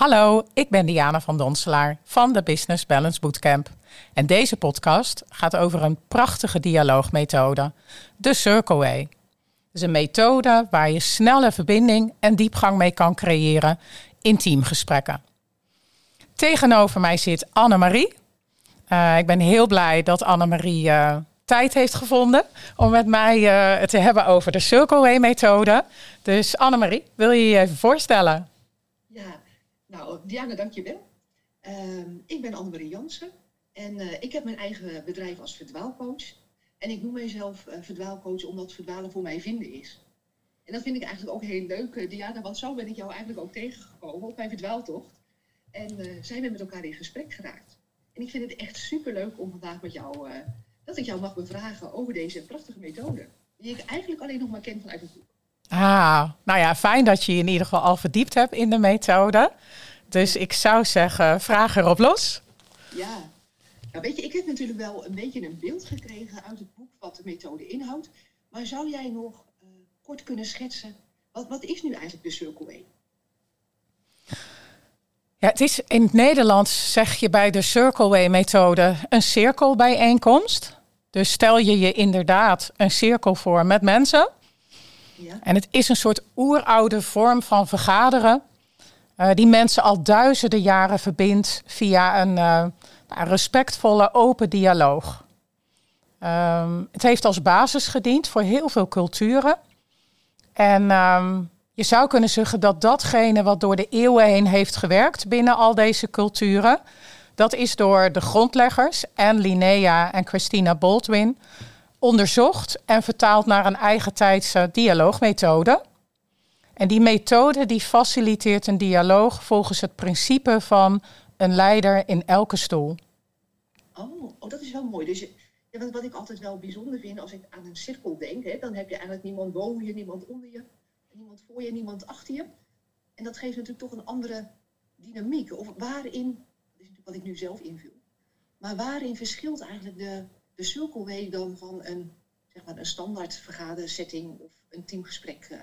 Hallo, ik ben Diana van Donselaar van de Business Balance Bootcamp. En deze podcast gaat over een prachtige dialoogmethode, de Circle Way. Het is een methode waar je snelle verbinding en diepgang mee kan creëren in teamgesprekken. Tegenover mij zit Annemarie. Uh, ik ben heel blij dat Annemarie uh, tijd heeft gevonden om met mij uh, het te hebben over de Circle Way methode. Dus Annemarie, wil je je even voorstellen? Nou Diana, dankjewel. Uh, ik ben Annemarie Jansen en uh, ik heb mijn eigen bedrijf als verdwaalcoach. En ik noem mezelf uh, verdwaalcoach omdat verdwalen voor mij vinden is. En dat vind ik eigenlijk ook heel leuk, uh, Diana, want zo ben ik jou eigenlijk ook tegengekomen op mijn verdwaaltocht. En zijn we met elkaar in gesprek geraakt. En ik vind het echt superleuk om vandaag met jou, dat ik jou mag bevragen over deze prachtige methode. Die ik eigenlijk alleen nog maar ken vanuit het boek. Ah, nou ja, fijn dat je je in ieder geval al verdiept hebt in de methode. Dus ik zou zeggen, vraag erop los. Ja, nou weet je, ik heb natuurlijk wel een beetje een beeld gekregen uit het boek wat de methode inhoudt. Maar zou jij nog uh, kort kunnen schetsen, wat, wat is nu eigenlijk de Circle Way? Ja, het is in het Nederlands zeg je bij de Circle Way methode een cirkelbijeenkomst. Dus stel je je inderdaad een cirkel voor met mensen. En het is een soort oeroude vorm van vergaderen. Uh, die mensen al duizenden jaren verbindt via een uh, respectvolle, open dialoog. Um, het heeft als basis gediend voor heel veel culturen. En um, je zou kunnen zeggen dat datgene wat door de eeuwen heen heeft gewerkt binnen al deze culturen, dat is door de grondleggers en Linnea en Christina Baldwin onderzocht en vertaald naar een eigen tijdse dialoogmethode. En die methode die faciliteert een dialoog volgens het principe van een leider in elke stoel. Oh, oh dat is wel mooi. Dus wat ik altijd wel bijzonder vind als ik aan een cirkel denk, hè, dan heb je eigenlijk niemand boven je, niemand onder je, niemand voor je, niemand achter je. En dat geeft natuurlijk toch een andere dynamiek. Of waarin, dat is natuurlijk wat ik nu zelf invul, maar waarin verschilt eigenlijk de, de circle way dan van een, zeg maar, een standaard vergadersetting of een teamgesprek? Uh,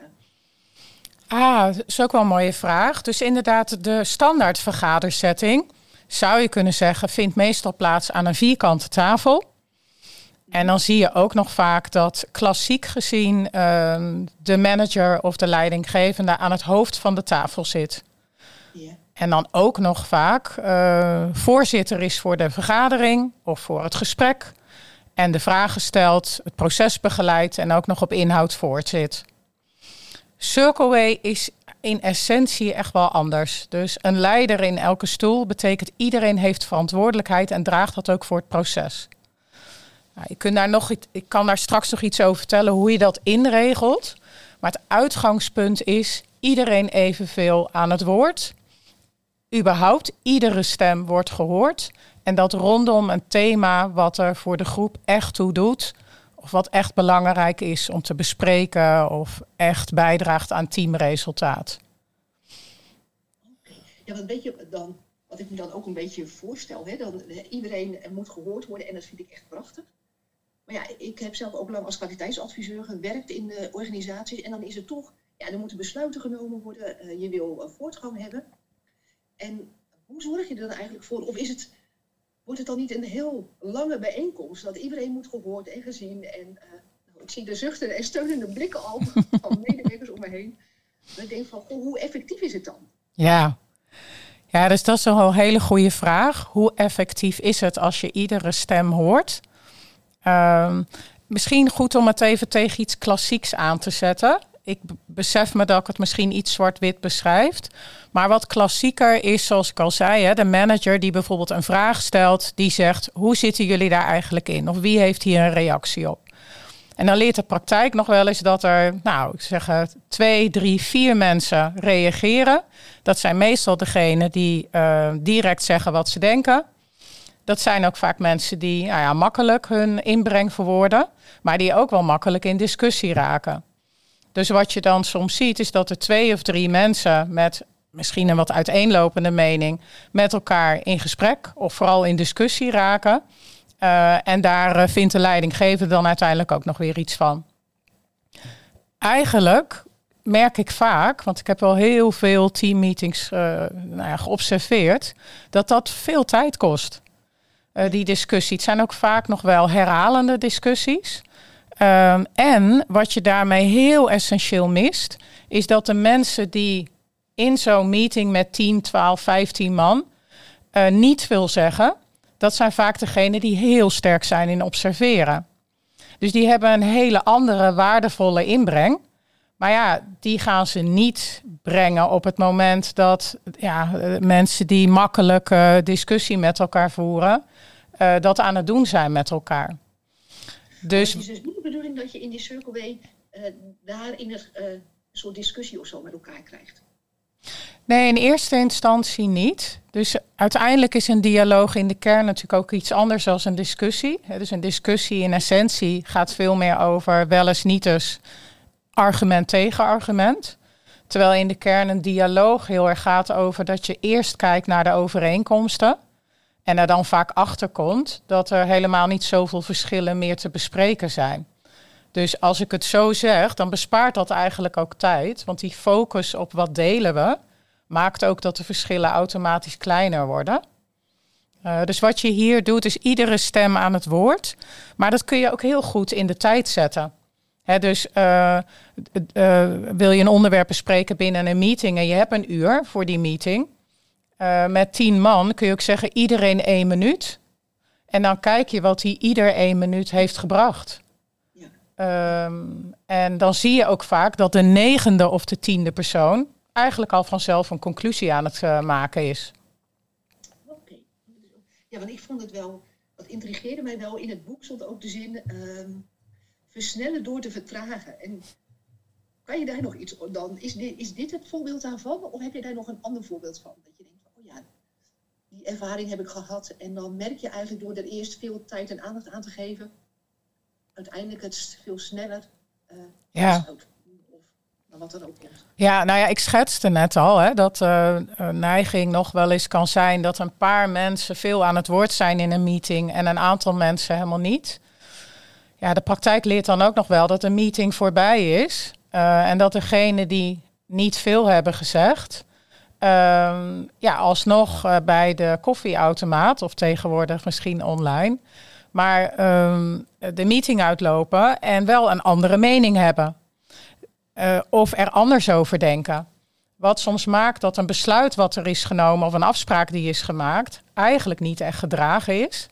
Ah, dat is ook wel een mooie vraag. Dus inderdaad, de standaard vergadersetting, zou je kunnen zeggen, vindt meestal plaats aan een vierkante tafel. En dan zie je ook nog vaak dat klassiek gezien uh, de manager of de leidinggevende aan het hoofd van de tafel zit. Yeah. En dan ook nog vaak uh, voorzitter is voor de vergadering of voor het gesprek. En de vragen stelt, het proces begeleidt en ook nog op inhoud voortzit. Circleway is in essentie echt wel anders. Dus een leider in elke stoel betekent iedereen heeft verantwoordelijkheid en draagt dat ook voor het proces. Ik, daar nog, ik kan daar straks nog iets over vertellen hoe je dat inregelt. Maar het uitgangspunt is iedereen evenveel aan het woord. Überhaupt, iedere stem wordt gehoord. En dat rondom een thema wat er voor de groep echt toe doet of wat echt belangrijk is om te bespreken of echt bijdraagt aan teamresultaat. Ja, want weet dan, wat ik me dan ook een beetje voorstel, hè, dan, iedereen moet gehoord worden en dat vind ik echt prachtig. Maar ja, ik heb zelf ook lang als kwaliteitsadviseur gewerkt in de organisaties en dan is het toch, ja, er moeten besluiten genomen worden, uh, je wil voortgang hebben. En hoe zorg je er dan eigenlijk voor? Of is het wordt het dan niet een heel lange bijeenkomst, dat iedereen moet gehoord en gezien. En uh, nou, ik zie de zuchten en steunende blikken al van medewerkers om me heen. En ik denk van, goh, hoe effectief is het dan? Ja. Ja, dus dat is een hele goede vraag. Hoe effectief is het als je iedere stem hoort? Uh, misschien goed om het even tegen iets klassieks aan te zetten ik besef me dat ik het misschien iets zwart-wit beschrijft. Maar wat klassieker is, zoals ik al zei, hè, de manager die bijvoorbeeld een vraag stelt, die zegt: hoe zitten jullie daar eigenlijk in? Of wie heeft hier een reactie op? En dan leert de praktijk nog wel eens dat er, nou, ik zeg twee, drie, vier mensen reageren. Dat zijn meestal degenen die uh, direct zeggen wat ze denken. Dat zijn ook vaak mensen die nou ja, makkelijk hun inbreng verwoorden, maar die ook wel makkelijk in discussie raken. Dus wat je dan soms ziet, is dat er twee of drie mensen met misschien een wat uiteenlopende mening met elkaar in gesprek of vooral in discussie raken. Uh, en daar uh, vindt de leidinggever dan uiteindelijk ook nog weer iets van. Eigenlijk merk ik vaak, want ik heb wel heel veel teammeetings uh, nou ja, geobserveerd, dat dat veel tijd kost. Die discussie. Het zijn ook vaak nog wel herhalende discussies. Um, en wat je daarmee heel essentieel mist, is dat de mensen die in zo'n meeting met 10, 12, 15 man uh, niet wil zeggen, dat zijn vaak degenen die heel sterk zijn in observeren. Dus die hebben een hele andere waardevolle inbreng. Maar ja, die gaan ze niet brengen op het moment dat ja, mensen die makkelijk discussie met elkaar voeren, uh, dat aan het doen zijn met elkaar. Dus het is dus niet de bedoeling dat je in die circle way uh, daarin een uh, soort discussie of zo met elkaar krijgt. Nee, in eerste instantie niet. Dus uiteindelijk is een dialoog in de kern natuurlijk ook iets anders dan een discussie. Dus een discussie in essentie gaat veel meer over wel eens niet eens argument tegen argument. Terwijl in de kern een dialoog heel erg gaat over dat je eerst kijkt naar de overeenkomsten. En er dan vaak achter komt dat er helemaal niet zoveel verschillen meer te bespreken zijn. Dus als ik het zo zeg, dan bespaart dat eigenlijk ook tijd. Want die focus op wat delen we, maakt ook dat de verschillen automatisch kleiner worden. Uh, dus wat je hier doet, is iedere stem aan het woord. Maar dat kun je ook heel goed in de tijd zetten. Dus uh, uh, wil je een onderwerp bespreken binnen een meeting en je hebt een uur voor die meeting. Met tien man kun je ook zeggen iedereen één minuut. En dan kijk je wat die ieder één minuut heeft gebracht. Um, en dan zie je ook vaak dat de negende of de tiende persoon eigenlijk al vanzelf een conclusie aan het uh, maken is. Oké. Ja, want ik vond het wel, wat intrigeerde mij wel, in het boek stond ook de zin um, versnellen door te vertragen. En kan je daar nog iets dan? Is dit, is dit het voorbeeld daarvan? Of heb je daar nog een ander voorbeeld van? Dat je denkt, ja, die ervaring heb ik gehad. En dan merk je eigenlijk door er eerst veel tijd en aandacht aan te geven, uiteindelijk het veel sneller uh, ja. Of wat dan ook komt. Ja, nou ja, ik schetste net al hè, dat uh, een neiging nog wel eens kan zijn dat een paar mensen veel aan het woord zijn in een meeting en een aantal mensen helemaal niet. Ja, de praktijk leert dan ook nog wel dat een meeting voorbij is uh, en dat degene die niet veel hebben gezegd, uh, ja, alsnog uh, bij de koffieautomaat of tegenwoordig misschien online, maar um, de meeting uitlopen en wel een andere mening hebben. Uh, of er anders over denken. Wat soms maakt dat een besluit wat er is genomen of een afspraak die is gemaakt, eigenlijk niet echt gedragen is.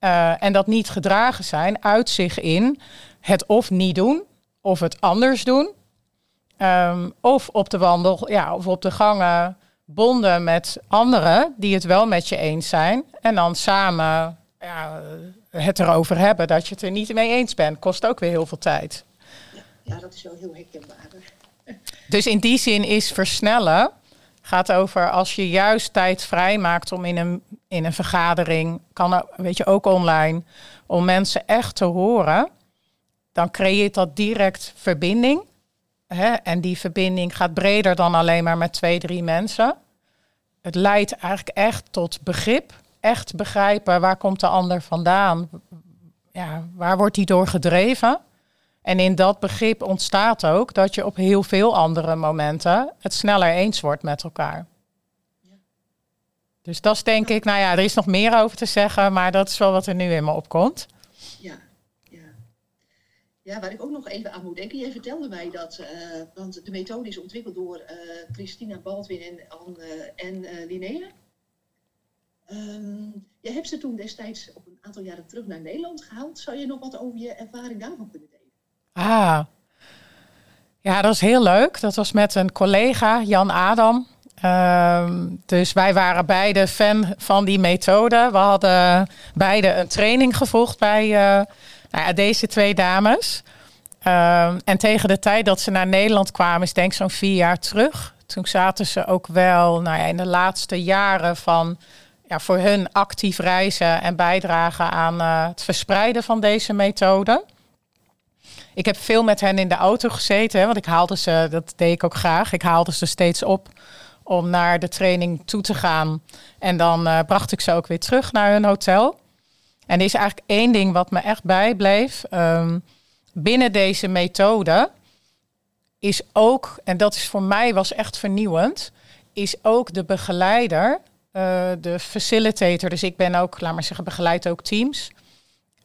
Uh, en dat niet gedragen zijn uit zich in het of niet doen, of het anders doen. Um, of op de wandel, ja, of op de gangen bonden met anderen die het wel met je eens zijn. En dan samen ja, het erover hebben dat je het er niet mee eens bent, kost ook weer heel veel tijd. Ja, ja dat is wel heel herkenbaar. Dus in die zin is versnellen gaat over als je juist tijd vrijmaakt om in een, in een vergadering, kan weet je ook online, om mensen echt te horen, dan creëert dat direct verbinding. En die verbinding gaat breder dan alleen maar met twee, drie mensen. Het leidt eigenlijk echt tot begrip echt begrijpen waar komt de ander vandaan, ja, waar wordt die door gedreven. En in dat begrip ontstaat ook dat je op heel veel andere momenten het sneller eens wordt met elkaar. Dus dat is denk ik, nou ja, er is nog meer over te zeggen, maar dat is wel wat er nu in me opkomt. Ja, waar ik ook nog even aan moet denken. Jij vertelde mij dat, uh, want de methode is ontwikkeld door uh, Christina Baldwin en, uh, en uh, Linnea. Um, je hebt ze toen destijds op een aantal jaren terug naar Nederland gehaald. Zou je nog wat over je ervaring daarvan kunnen delen? Ah, ja, dat is heel leuk. Dat was met een collega, Jan Adam. Um, dus wij waren beide fan van die methode. We hadden beide een training gevolgd bij nou deze twee dames. Um, en tegen de tijd dat ze naar Nederland kwamen, is denk ik zo'n vier jaar terug. Toen zaten ze ook wel nou ja, in de laatste jaren van ja, voor hun actief reizen en bijdragen aan uh, het verspreiden van deze methode. Ik heb veel met hen in de auto gezeten, want ik haalde ze, dat deed ik ook graag. Ik haalde ze steeds op om naar de training toe te gaan. En dan uh, bracht ik ze ook weer terug naar hun hotel. En er is eigenlijk één ding wat me echt bijbleef. Um, binnen deze methode is ook, en dat is voor mij was echt vernieuwend, is ook de begeleider, uh, de facilitator. Dus ik ben ook, laat maar zeggen, begeleid ook teams.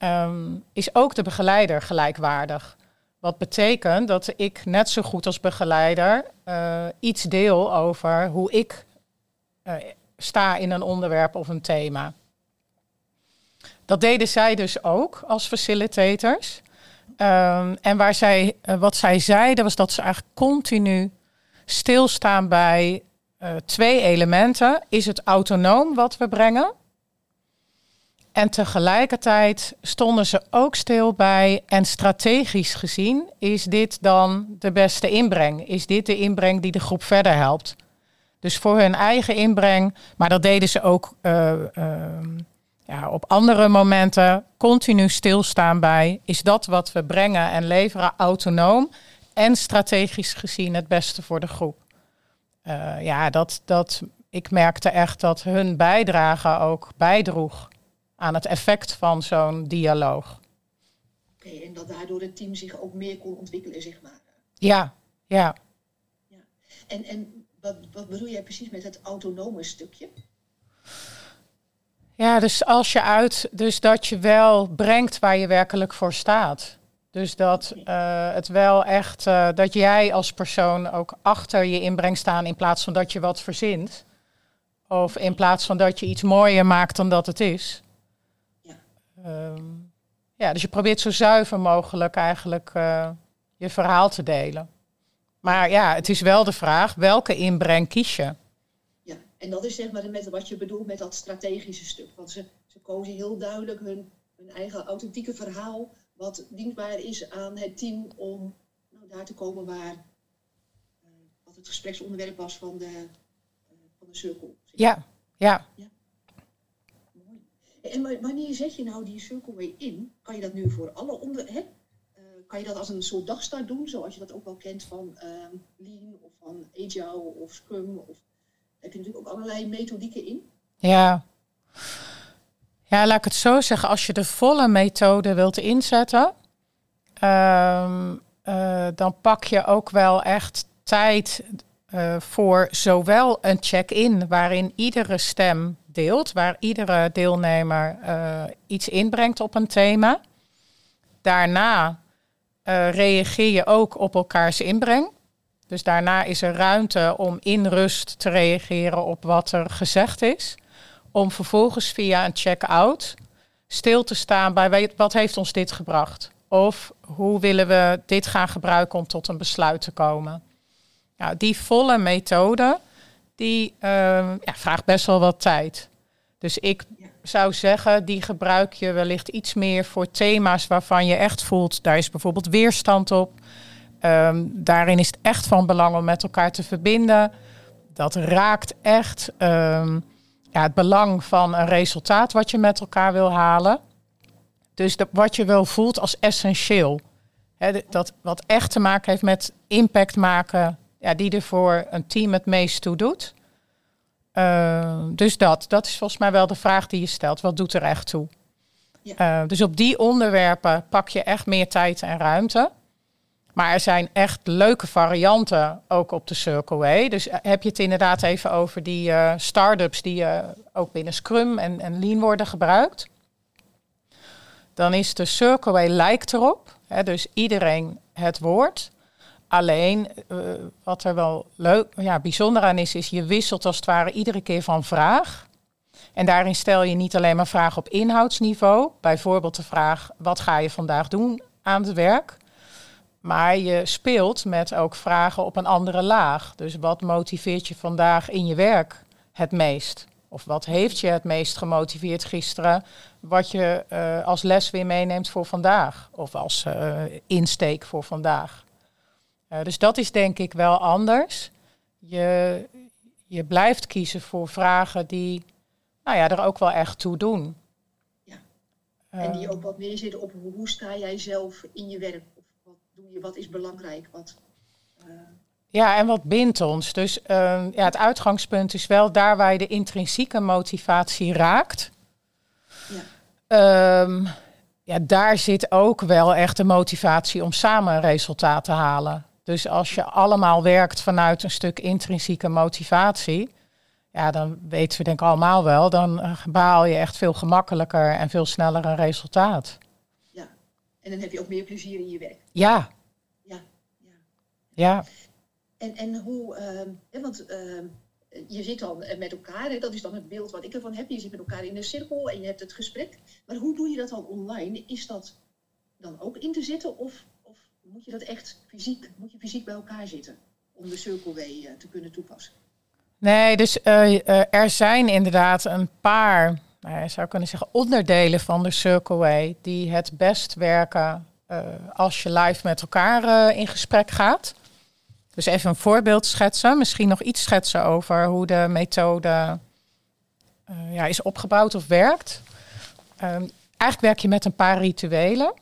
Um, is ook de begeleider gelijkwaardig. Wat betekent dat ik net zo goed als begeleider uh, iets deel over hoe ik uh, sta in een onderwerp of een thema. Dat deden zij dus ook als facilitators. Um, en waar zij, uh, wat zij zeiden was dat ze eigenlijk continu stilstaan bij uh, twee elementen. Is het autonoom wat we brengen? En tegelijkertijd stonden ze ook stil bij, en strategisch gezien, is dit dan de beste inbreng? Is dit de inbreng die de groep verder helpt? Dus voor hun eigen inbreng, maar dat deden ze ook uh, uh, ja, op andere momenten, continu stilstaan bij, is dat wat we brengen en leveren autonoom en strategisch gezien het beste voor de groep? Uh, ja, dat, dat, ik merkte echt dat hun bijdrage ook bijdroeg aan het effect van zo'n dialoog. Oké, okay, en dat daardoor het team zich ook meer kon ontwikkelen, zeg maar. Ja, ja. ja. En, en wat, wat bedoel jij precies met het autonome stukje? Ja, dus als je uit, dus dat je wel brengt waar je werkelijk voor staat. Dus dat uh, het wel echt, uh, dat jij als persoon ook achter je inbreng staan in plaats van dat je wat verzint. Of in plaats van dat je iets mooier maakt dan dat het is. Ja, um, ja dus je probeert zo zuiver mogelijk eigenlijk uh, je verhaal te delen. Maar ja, het is wel de vraag, welke inbreng kies je? En dat is zeg maar met wat je bedoelt met dat strategische stuk. Want ze, ze kozen heel duidelijk hun, hun eigen authentieke verhaal wat dienstbaar is aan het team om nou, daar te komen waar uh, wat het gespreksonderwerp was van de, uh, van de cirkel. Ja, ja. ja. Mooi. En wanneer zet je nou die circle in? Kan je dat nu voor alle onder... Hè? Uh, kan je dat als een soort dagstart doen, zoals je dat ook wel kent van ehm, Lean of van Agile of Scrum? Of, heb je natuurlijk ook allerlei methodieken in? Ja. Ja, laat ik het zo zeggen. Als je de volle methode wilt inzetten, uh, uh, dan pak je ook wel echt tijd uh, voor zowel een check-in waarin iedere stem deelt, waar iedere deelnemer uh, iets inbrengt op een thema. Daarna reageer je ook op elkaars inbreng. Dus daarna is er ruimte om in rust te reageren op wat er gezegd is om vervolgens via een check-out stil te staan bij wat heeft ons dit gebracht? Of hoe willen we dit gaan gebruiken om tot een besluit te komen? Nou, die volle methode, die uh, ja, vraagt best wel wat tijd. Dus ik zou zeggen, die gebruik je wellicht iets meer voor thema's waarvan je echt voelt, daar is bijvoorbeeld weerstand op. Um, daarin is het echt van belang om met elkaar te verbinden. Dat raakt echt um, ja, het belang van een resultaat wat je met elkaar wil halen. Dus wat je wel voelt als essentieel. He, dat wat echt te maken heeft met impact maken, ja, die er voor een team het meest toe doet. Uh, dus dat, dat is volgens mij wel de vraag die je stelt. Wat doet er echt toe? Ja. Uh, dus op die onderwerpen pak je echt meer tijd en ruimte. Maar er zijn echt leuke varianten ook op de Circle Way. Dus eh, heb je het inderdaad even over die uh, start-ups die uh, ook binnen Scrum en, en Lean worden gebruikt. Dan is de Circle Way lijkt erop. Hè, dus iedereen het woord. Alleen wat er wel leuk, ja, bijzonder aan is, is je wisselt als het ware iedere keer van vraag. En daarin stel je niet alleen maar vragen op inhoudsniveau. Bijvoorbeeld de vraag, wat ga je vandaag doen aan het werk? Maar je speelt met ook vragen op een andere laag. Dus wat motiveert je vandaag in je werk het meest? Of wat heeft je het meest gemotiveerd gisteren? Wat je uh, als les weer meeneemt voor vandaag. Of als uh, insteek voor vandaag. Uh, dus dat is denk ik wel anders. Je, je blijft kiezen voor vragen die nou ja, er ook wel echt toe doen. Ja. En die ook wat meer zitten op hoe sta jij zelf in je werk? Doe je, wat is belangrijk, wat... Uh... Ja, en wat bindt ons? Dus uh, ja, het uitgangspunt is wel daar waar je de intrinsieke motivatie raakt. Ja. Um, ja, daar zit ook wel echt de motivatie om samen een resultaat te halen. Dus als je allemaal werkt vanuit een stuk intrinsieke motivatie, ja, dan weten we denk ik allemaal wel, dan eh, behaal je echt veel gemakkelijker en veel sneller een resultaat. En dan heb je ook meer plezier in je werk. Ja. Ja. Ja. ja. En, en hoe, uh, want uh, je zit dan met elkaar, hè, dat is dan het beeld wat ik ervan heb. Je zit met elkaar in een cirkel en je hebt het gesprek. Maar hoe doe je dat dan online? Is dat dan ook in te zitten of, of moet je dat echt fysiek, moet je fysiek bij elkaar zitten om de Way uh, te kunnen toepassen? Nee, dus uh, er zijn inderdaad een paar, nou, je zou kunnen zeggen, onderdelen van de Circle Way die het best werken als je live met elkaar in gesprek gaat. Dus even een voorbeeld schetsen, misschien nog iets schetsen over hoe de methode uh, ja, is opgebouwd of werkt. Um, eigenlijk werk je met een paar rituelen.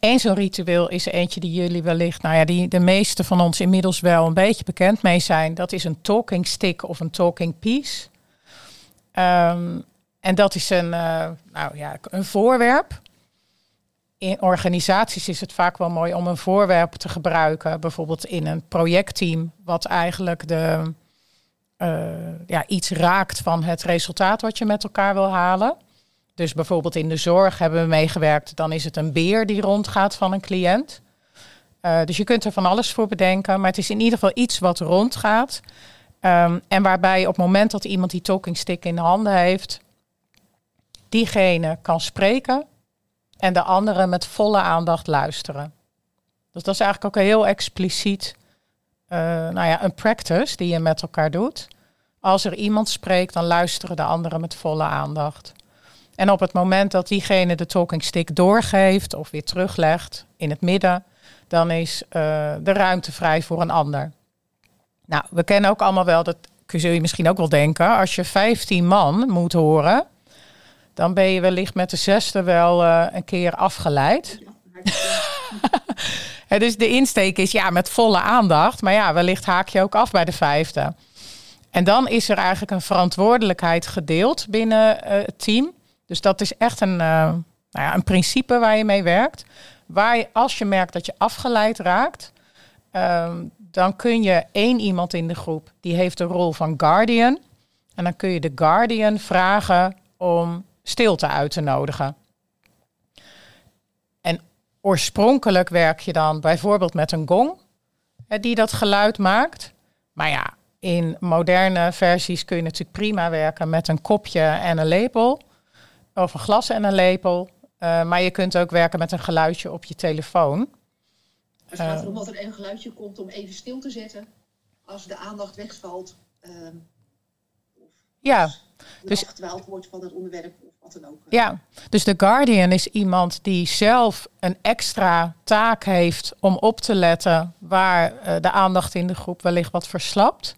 Eén zo'n ritueel is eentje die jullie wellicht, nou ja, die de meeste van ons inmiddels wel een beetje bekend mee zijn. Dat is een talking stick of een talking piece. Um, en dat is een, uh, nou ja, een voorwerp in organisaties is het vaak wel mooi om een voorwerp te gebruiken. Bijvoorbeeld in een projectteam, wat eigenlijk de, uh, ja, iets raakt van het resultaat wat je met elkaar wil halen. Dus bijvoorbeeld in de zorg hebben we meegewerkt, dan is het een beer die rondgaat van een cliënt. Uh, dus je kunt er van alles voor bedenken, maar het is in ieder geval iets wat rondgaat. Um, en waarbij op het moment dat iemand die talking stick in de handen heeft, diegene kan spreken en de anderen met volle aandacht luisteren. Dus dat is eigenlijk ook heel expliciet, uh, nou ja, een practice die je met elkaar doet. Als er iemand spreekt, dan luisteren de anderen met volle aandacht. En op het moment dat diegene de talking stick doorgeeft of weer teruglegt in het midden, dan is uh, de ruimte vrij voor een ander. Nou, we kennen ook allemaal wel, dat zul je misschien ook wel denken, als je 15 man moet horen, dan ben je wellicht met de zesde wel uh, een keer afgeleid. Ja, dus de insteek is ja, met volle aandacht. Maar ja, wellicht haak je ook af bij de vijfde. En dan is er eigenlijk een verantwoordelijkheid gedeeld binnen uh, het team. Dus dat is echt een, uh, nou ja, een principe waar je mee werkt. Waar je, als je merkt dat je afgeleid raakt, um, dan kun je één iemand in de groep, die heeft de rol van guardian. En dan kun je de guardian vragen om stilte uit te nodigen. En oorspronkelijk werk je dan bijvoorbeeld met een gong, die dat geluid maakt. Maar ja, in moderne versies kun je natuurlijk prima werken met een kopje en een lepel. Of een glas en een lepel. Uh, maar je kunt ook werken met een geluidje op je telefoon. Het gaat erom dat er een geluidje komt om even stil te zetten als de aandacht wegvalt. Of ja, dus afgedwaald wordt van het onderwerp of wat dan ook. Ja, dus de Guardian is iemand die zelf een extra taak heeft om op te letten waar uh, de aandacht in de groep wellicht wat verslapt.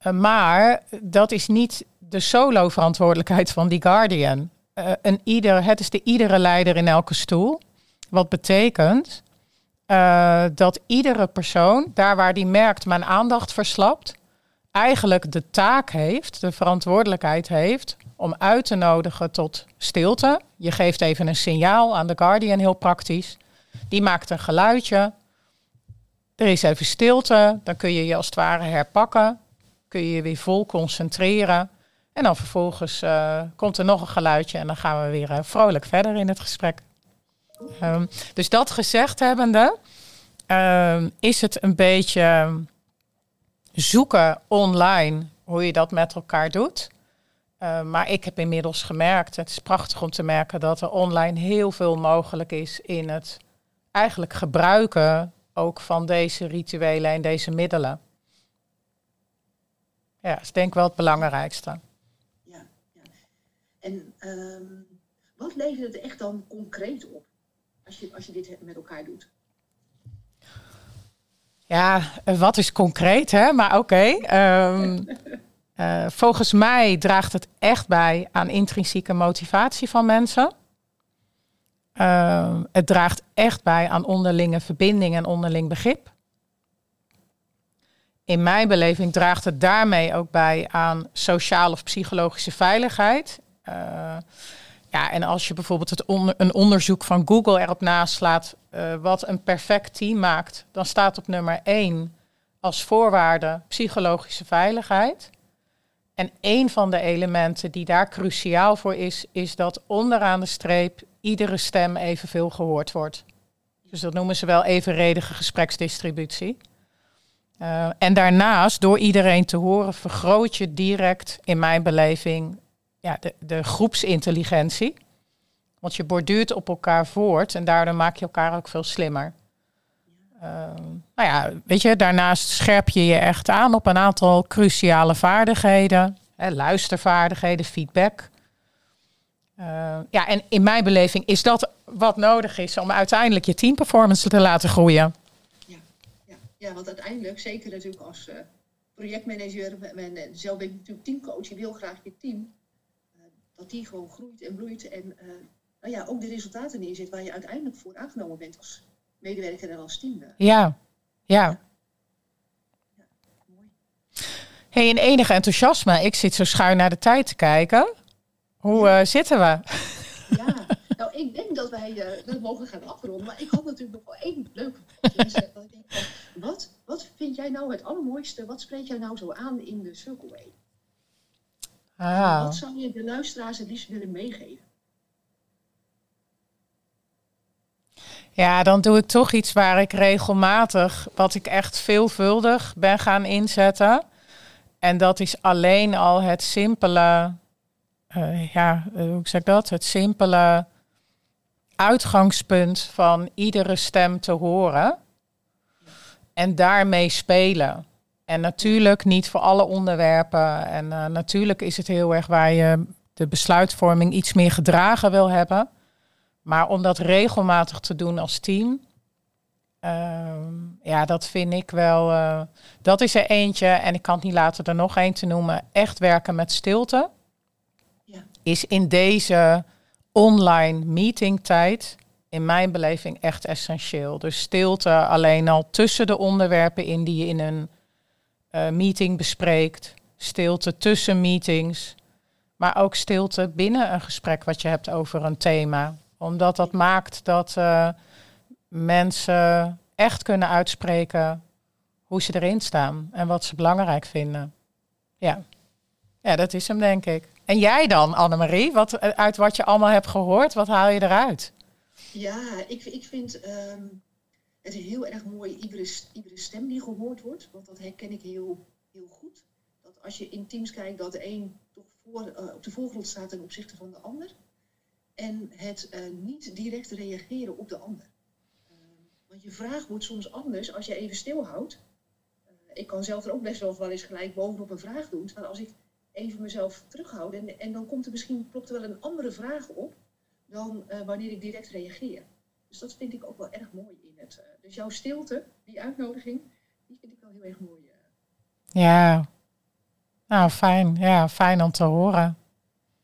Uh, maar dat is niet de solo verantwoordelijkheid van die Guardian. Uh, een ieder, het is de iedere leider in elke stoel. Wat betekent dat iedere persoon, daar waar die merkt mijn aandacht verslapt, eigenlijk de taak heeft, de verantwoordelijkheid heeft om uit te nodigen tot stilte. Je geeft even een signaal aan de Guardian, heel praktisch. Die maakt een geluidje. Er is even stilte. Dan kun je je als het ware herpakken. Kun je je weer vol concentreren. En dan vervolgens uh, komt er nog een geluidje en dan gaan we weer uh, vrolijk verder in het gesprek. Um, dus dat gezegd hebbende, um, is het een beetje zoeken online hoe je dat met elkaar doet. Uh, maar ik heb inmiddels gemerkt, het is prachtig om te merken dat er online heel veel mogelijk is in het eigenlijk gebruiken ook van deze rituelen en deze middelen. Ja, dat is denk ik wel het belangrijkste. Ja, ja. en wat levert het echt dan concreet op als je, als je dit met elkaar doet? Ja, wat is concreet, hè? Maar oké. Okay. Um, uh, volgens mij draagt het echt bij aan intrinsieke motivatie van mensen. Uh, het draagt echt bij aan onderlinge verbinding en onderling begrip. In mijn beleving draagt het daarmee ook bij aan sociale of psychologische veiligheid. Uh, ja, en als je bijvoorbeeld het een onderzoek van Google erop naslaat, wat een perfect team maakt, dan staat op nummer één als voorwaarde psychologische veiligheid. En een van de elementen die daar cruciaal voor is, is dat onderaan de streep iedere stem evenveel gehoord wordt. Dus dat noemen ze wel evenredige gespreksdistributie. Uh, en daarnaast, door iedereen te horen, vergroot je direct, in mijn beleving, ja, de, de groepsintelligentie. Want je borduurt op elkaar voort en daardoor maak je elkaar ook veel slimmer. Uh, nou ja, weet je, daarnaast scherp je je echt aan op een aantal cruciale vaardigheden. Hè, luistervaardigheden, feedback. Uh, ja, en in mijn beleving is dat wat nodig is om uiteindelijk je teamperformance te laten groeien. Ja, ja, ja want uiteindelijk, zeker natuurlijk als uh, projectmanager, en zelf ben ik natuurlijk teamcoach, je wil graag je team, dat die gewoon groeit en bloeit en nou ja, ook de resultaten neerzet waar je uiteindelijk voor aangenomen bent als medewerker en als team. Ja, ja. ja. mooi. Hey, in enige enthousiasme, ik zit zo schuin naar de tijd te kijken. Hoe uh, zitten we? Ja, nou ik denk dat wij uh, dat mogen gaan afronden. Maar ik had natuurlijk nog wel één vraag. wat, wat vind jij nou het allermooiste? Wat spreekt jij nou zo aan in de Circle Way? Ah. Wat zou je de luisteraars het liefst willen meegeven? Ja, dan doe ik toch iets waar ik regelmatig, wat ik echt veelvuldig ben gaan inzetten. En dat is alleen al het simpele uh, ja, uh, hoe zeg ik dat? Het simpele uitgangspunt van iedere stem te horen en daarmee spelen. En natuurlijk niet voor alle onderwerpen. En uh, natuurlijk is het heel erg waar je de besluitvorming iets meer gedragen wil hebben. Maar om dat regelmatig te doen als team, ehm, ja, dat vind ik wel. dat is er eentje. En ik kan het niet laten er nog één te noemen. Echt werken met stilte is in deze online meetingtijd in mijn beleving echt essentieel. Dus stilte alleen al tussen de onderwerpen in die je in een uh, meeting bespreekt. Stilte tussen meetings. Maar ook stilte binnen een gesprek wat je hebt over een thema. Omdat dat maakt dat uh, mensen echt kunnen uitspreken hoe ze erin staan en wat ze belangrijk vinden. Ja, ja dat is hem denk ik. En jij dan, Annemarie? Wat, uit wat je allemaal hebt gehoord, wat haal je eruit? Ja, ik, ik vind um, het heel erg mooi, iedere, iedere stem die gehoord wordt. Want dat herken ik heel, heel goed. Dat als je in teams kijkt, dat de een toch voor, uh, op de voorgrond staat ten opzichte van de ander. En het uh, niet direct reageren op de ander. Uh, want je vraag wordt soms anders als je even stilhoudt. ik kan zelf er ook best wel eens gelijk bovenop een vraag doen. Maar als ik even mezelf terughouden. En, dan komt er misschien, klopt er wel een andere vraag op dan wanneer ik direct reageer. Dus dat vind ik ook wel erg mooi in het. Uh, dus jouw stilte, die uitnodiging, die vind ik wel heel erg mooi. Uh. Ja, nou fijn. Ja, fijn om te horen.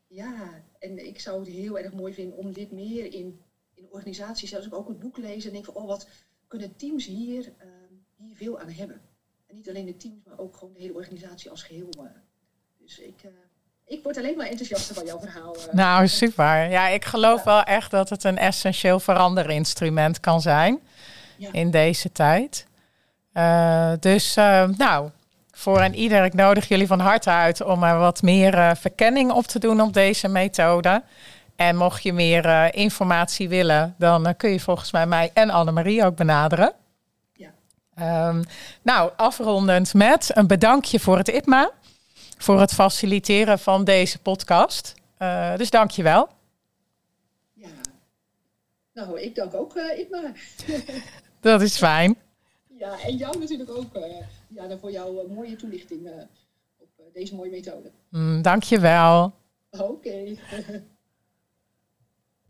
Ja, en ik zou het heel erg mooi vinden om dit meer in, in organisaties, als ik ook het boek lees en denk van, oh wat kunnen teams hier, hier veel aan hebben. En niet alleen de teams, maar ook gewoon de hele organisatie als geheel. Dus ik, uh, ik word alleen maar enthousiast van jouw verhaal. Uh. Nou, super. Ja, ik geloof wel echt dat het een essentieel veranderinstrument kan zijn ja. in deze tijd. Uh, dus nou, voor en ieder, ik nodig jullie van harte uit om er wat meer verkenning op te doen op deze methode. En mocht je meer informatie willen, dan kun je volgens mij mij en Annemarie ook benaderen. Ja. Um, nou, afrondend met een bedankje voor het IPMA voor het faciliteren van deze podcast. Uh, dus dank je wel. Ja, nou, ik dank ook uh. Dat is fijn. Ja, en jou natuurlijk ook uh, ja, voor jouw mooie toelichting op deze mooie methode. Mm, dank je wel. Oké. Okay.